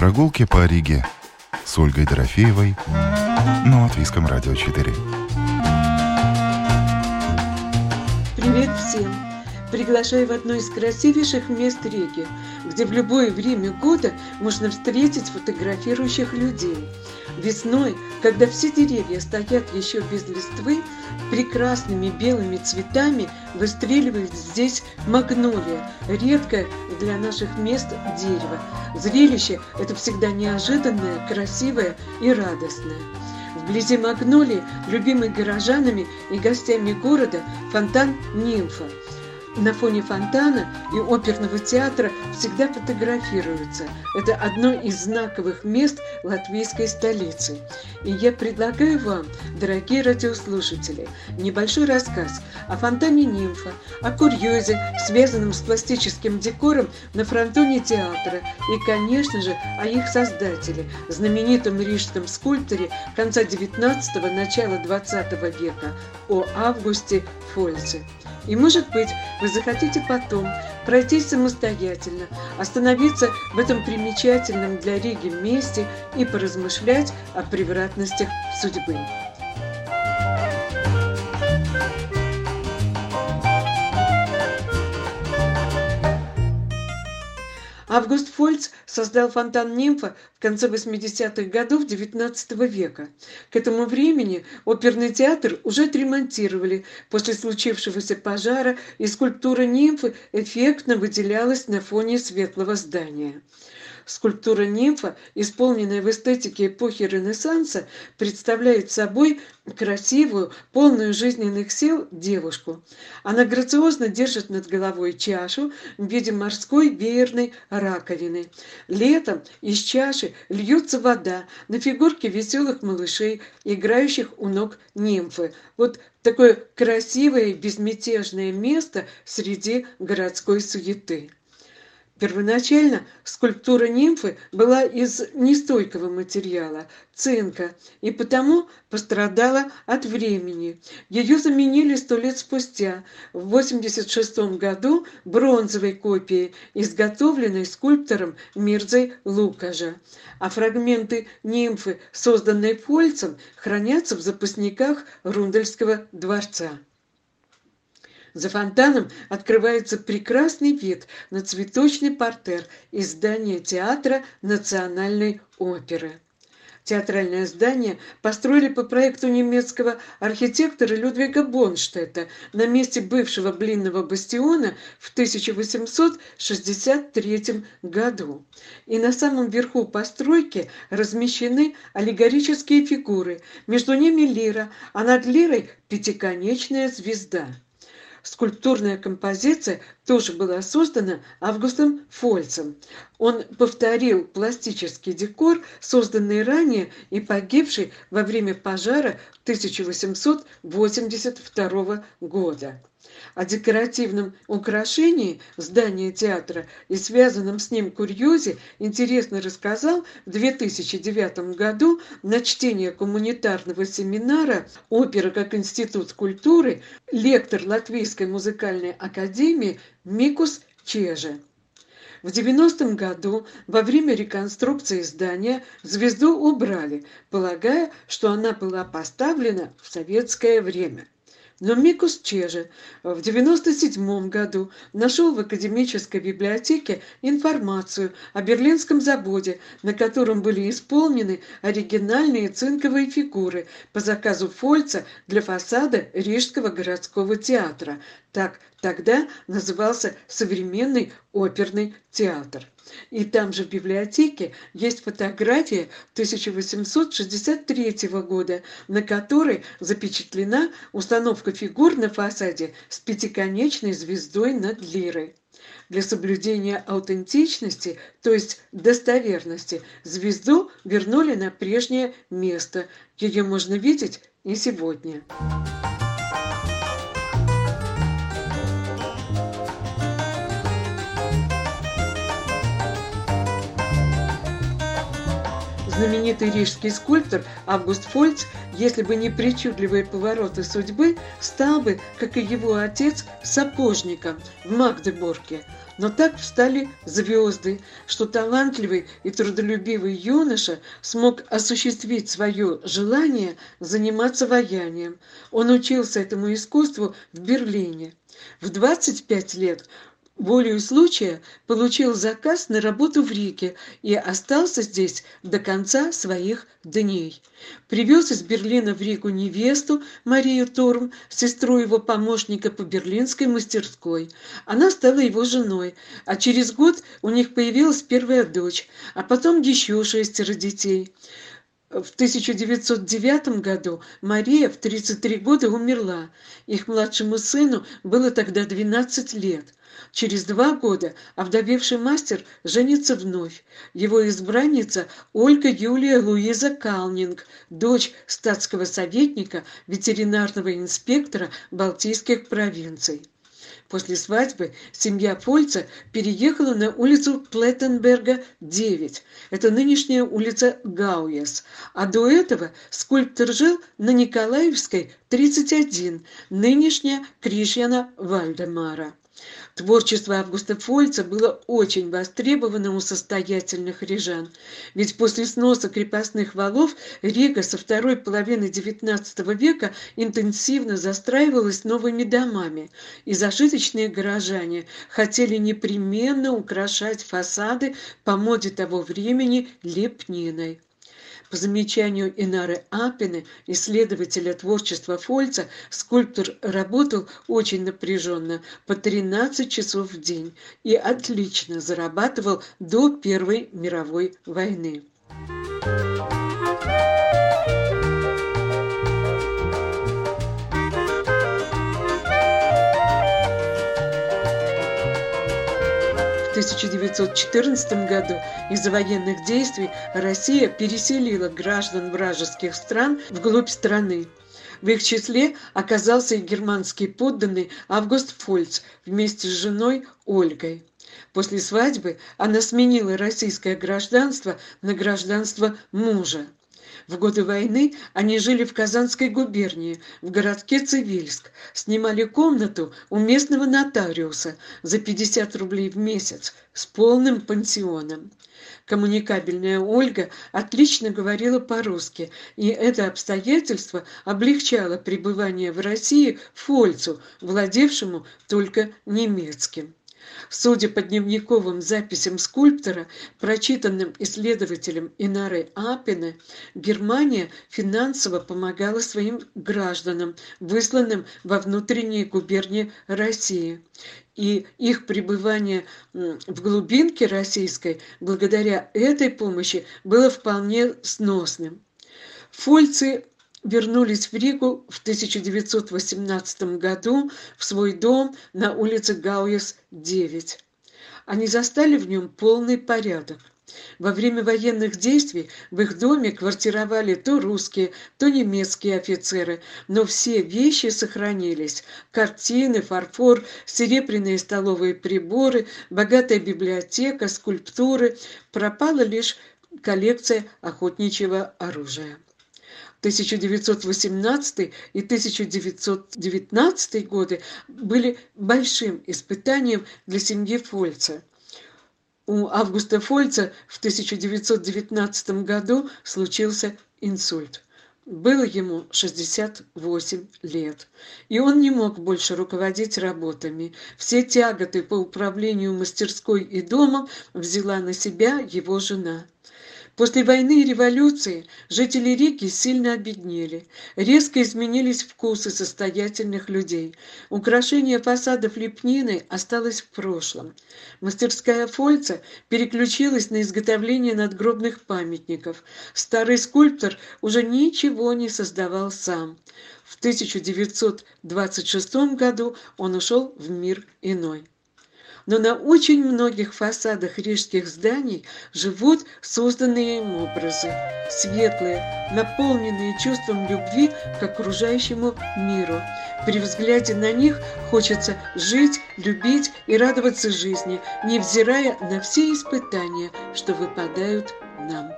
Прогулки по Риге с Ольгой Дорофеевой на Латвийском радио 4. Привет всем! Приглашаю в одно из красивейших мест Риги, где в любое время года можно встретить фотографирующих людей. Весной, когда все деревья стоят еще без листвы, прекрасными белыми цветами выстреливает здесь магнолия, редкое для наших мест дерево. Зрелище это всегда неожиданное, красивое и радостное. Вблизи магнолии, любимый горожанами и гостями города, фонтан «Нимфа». На фоне фонтана и оперного театра всегда фотографируются. Это одно из знаковых мест латвийской столицы. И я предлагаю вам, дорогие радиослушатели, небольшой рассказ о фонтане Нимфа, о курьезе, связанном с пластическим декором на фронтоне театра и, конечно же, о их создателе, знаменитом рижском скульпторе конца 19-го, начала 20 века, о Августе Фольце. И, может быть, вы захотите потом пройтись самостоятельно, остановиться в этом примечательном для Риги месте и поразмышлять о превратностях судьбы. Август Фольц создал фонтан Нимфа в конце 80-х годов XIX века. К этому времени оперный театр уже отремонтировали после случившегося пожара, и скульптура нимфы эффектно выделялась на фоне светлого здания. Скульптура нимфа, исполненная в эстетике эпохи Ренессанса, представляет собой красивую, полную жизненных сил девушку. Она грациозно держит над головой чашу в виде морской веерной раковины. Летом из чаши льется вода на фигурки веселых малышей, играющих у ног нимфы. Вот такое красивое безмятежное место среди городской суеты. Первоначально скульптура нимфы была из нестойкого материала – цинка, и потому пострадала от времени. Ее заменили сто лет спустя, в 1986 году, бронзовой копией, изготовленной скульптором Мирзой Лукажа. А фрагменты нимфы, созданные Фольцем, хранятся в запасниках Рундельского дворца. За фонтаном открывается прекрасный вид на цветочный портер из здания театра Национальной оперы. Театральное здание построили по проекту немецкого архитектора Людвига Бонштета на месте бывшего блинного бастиона в 1863 году. И на самом верху постройки размещены аллегорические фигуры, между ними лира, а над лирой пятиконечная звезда. Скульптурная композиция тоже была создана Августом Фольцем. Он повторил пластический декор, созданный ранее и погибший во время пожара 1882 года. О декоративном украшении здания театра и связанном с ним курьезе интересно рассказал в 2009 году на чтение гуманитарного семинара «Опера как институт культуры» лектор Латвийской музыкальной академии Микус Чеже. В 90-м году во время реконструкции здания звезду убрали, полагая, что она была поставлена в советское время. Но Микус Чеже в 1997 году нашел в академической библиотеке информацию о берлинском заводе, на котором были исполнены оригинальные цинковые фигуры по заказу Фольца для фасада Рижского городского театра. Так тогда назывался современный оперный театр. И там же в библиотеке есть фотография 1863 года, на которой запечатлена установка фигур на фасаде с пятиконечной звездой над лирой. Для соблюдения аутентичности, то есть достоверности, звезду вернули на прежнее место. Ее можно видеть и сегодня. Знаменитый рижский скульптор Август Фольц, если бы не причудливые повороты судьбы, стал бы, как и его отец, сапожником в Магдебурге. Но так встали звезды, что талантливый и трудолюбивый юноша смог осуществить свое желание заниматься ваянием. Он учился этому искусству в Берлине. В 25 лет волею случая получил заказ на работу в Риге и остался здесь до конца своих дней. Привез из Берлина в Ригу невесту Марию Турм, сестру его помощника по берлинской мастерской. Она стала его женой, а через год у них появилась первая дочь, а потом еще шестеро детей. В 1909 году Мария в 33 года умерла. Их младшему сыну было тогда 12 лет. Через два года овдовевший мастер женится вновь. Его избранница Ольга Юлия Луиза Калнинг, дочь статского советника, ветеринарного инспектора Балтийских провинций. После свадьбы семья Фольца переехала на улицу Плеттенберга, 9. Это нынешняя улица Гауяс. А до этого скульптор жил на Николаевской, 31, нынешняя Кришьяна Вальдемара. Творчество Августа Фольца было очень востребовано у состоятельных рижан, ведь после сноса крепостных валов Рига со второй половины XIX века интенсивно застраивалась новыми домами, и зажиточные горожане хотели непременно украшать фасады по моде того времени лепниной. По замечанию Инары Апины, исследователя творчества Фольца, скульптор работал очень напряженно, по 13 часов в день, и отлично зарабатывал до Первой мировой войны. Thank you. 1914 году из-за военных действий Россия переселила граждан вражеских стран вглубь страны. В их числе оказался и германский подданный Август Фольц вместе с женой Ольгой. После свадьбы она сменила российское гражданство на гражданство мужа. В годы войны они жили в Казанской губернии, в городке Цивильск, снимали комнату у местного нотариуса за 50 рублей в месяц с полным пансионом. Коммуникабельная Ольга отлично говорила по-русски, и это обстоятельство облегчало пребывание в России Фольцу, владевшему только немецким. Судя по дневниковым записям скульптора, прочитанным исследователем Инары Апины, Германия финансово помогала своим гражданам, высланным во внутренние губернии России. И их пребывание в глубинке российской благодаря этой помощи было вполне сносным. Фольцы вернулись в Ригу в 1918 году в свой дом на улице Гауяс, 9. Они застали в нем полный порядок. Во время военных действий в их доме квартировали то русские, то немецкие офицеры, но все вещи сохранились. Картины, фарфор, серебряные столовые приборы, богатая библиотека, скульптуры. Пропала лишь коллекция охотничьего оружия. 1918 и 1919 годы были большим испытанием для семьи Фольца. У Августа Фольца в 1919 году случился инсульт. Было ему 68 лет, и он не мог больше руководить работами. Все тяготы по управлению мастерской и домом взяла на себя его жена. После войны и революции жители Риги сильно обеднели. Резко изменились вкусы состоятельных людей. Украшение фасадов лепнины осталось в прошлом. Мастерская Фольца переключилась на изготовление надгробных памятников. Старый скульптор уже ничего не создавал сам. В 1926 году он ушел в мир иной но на очень многих фасадах рижских зданий живут созданные им образы, светлые, наполненные чувством любви к окружающему миру. При взгляде на них хочется жить, любить и радоваться жизни, невзирая на все испытания, что выпадают нам.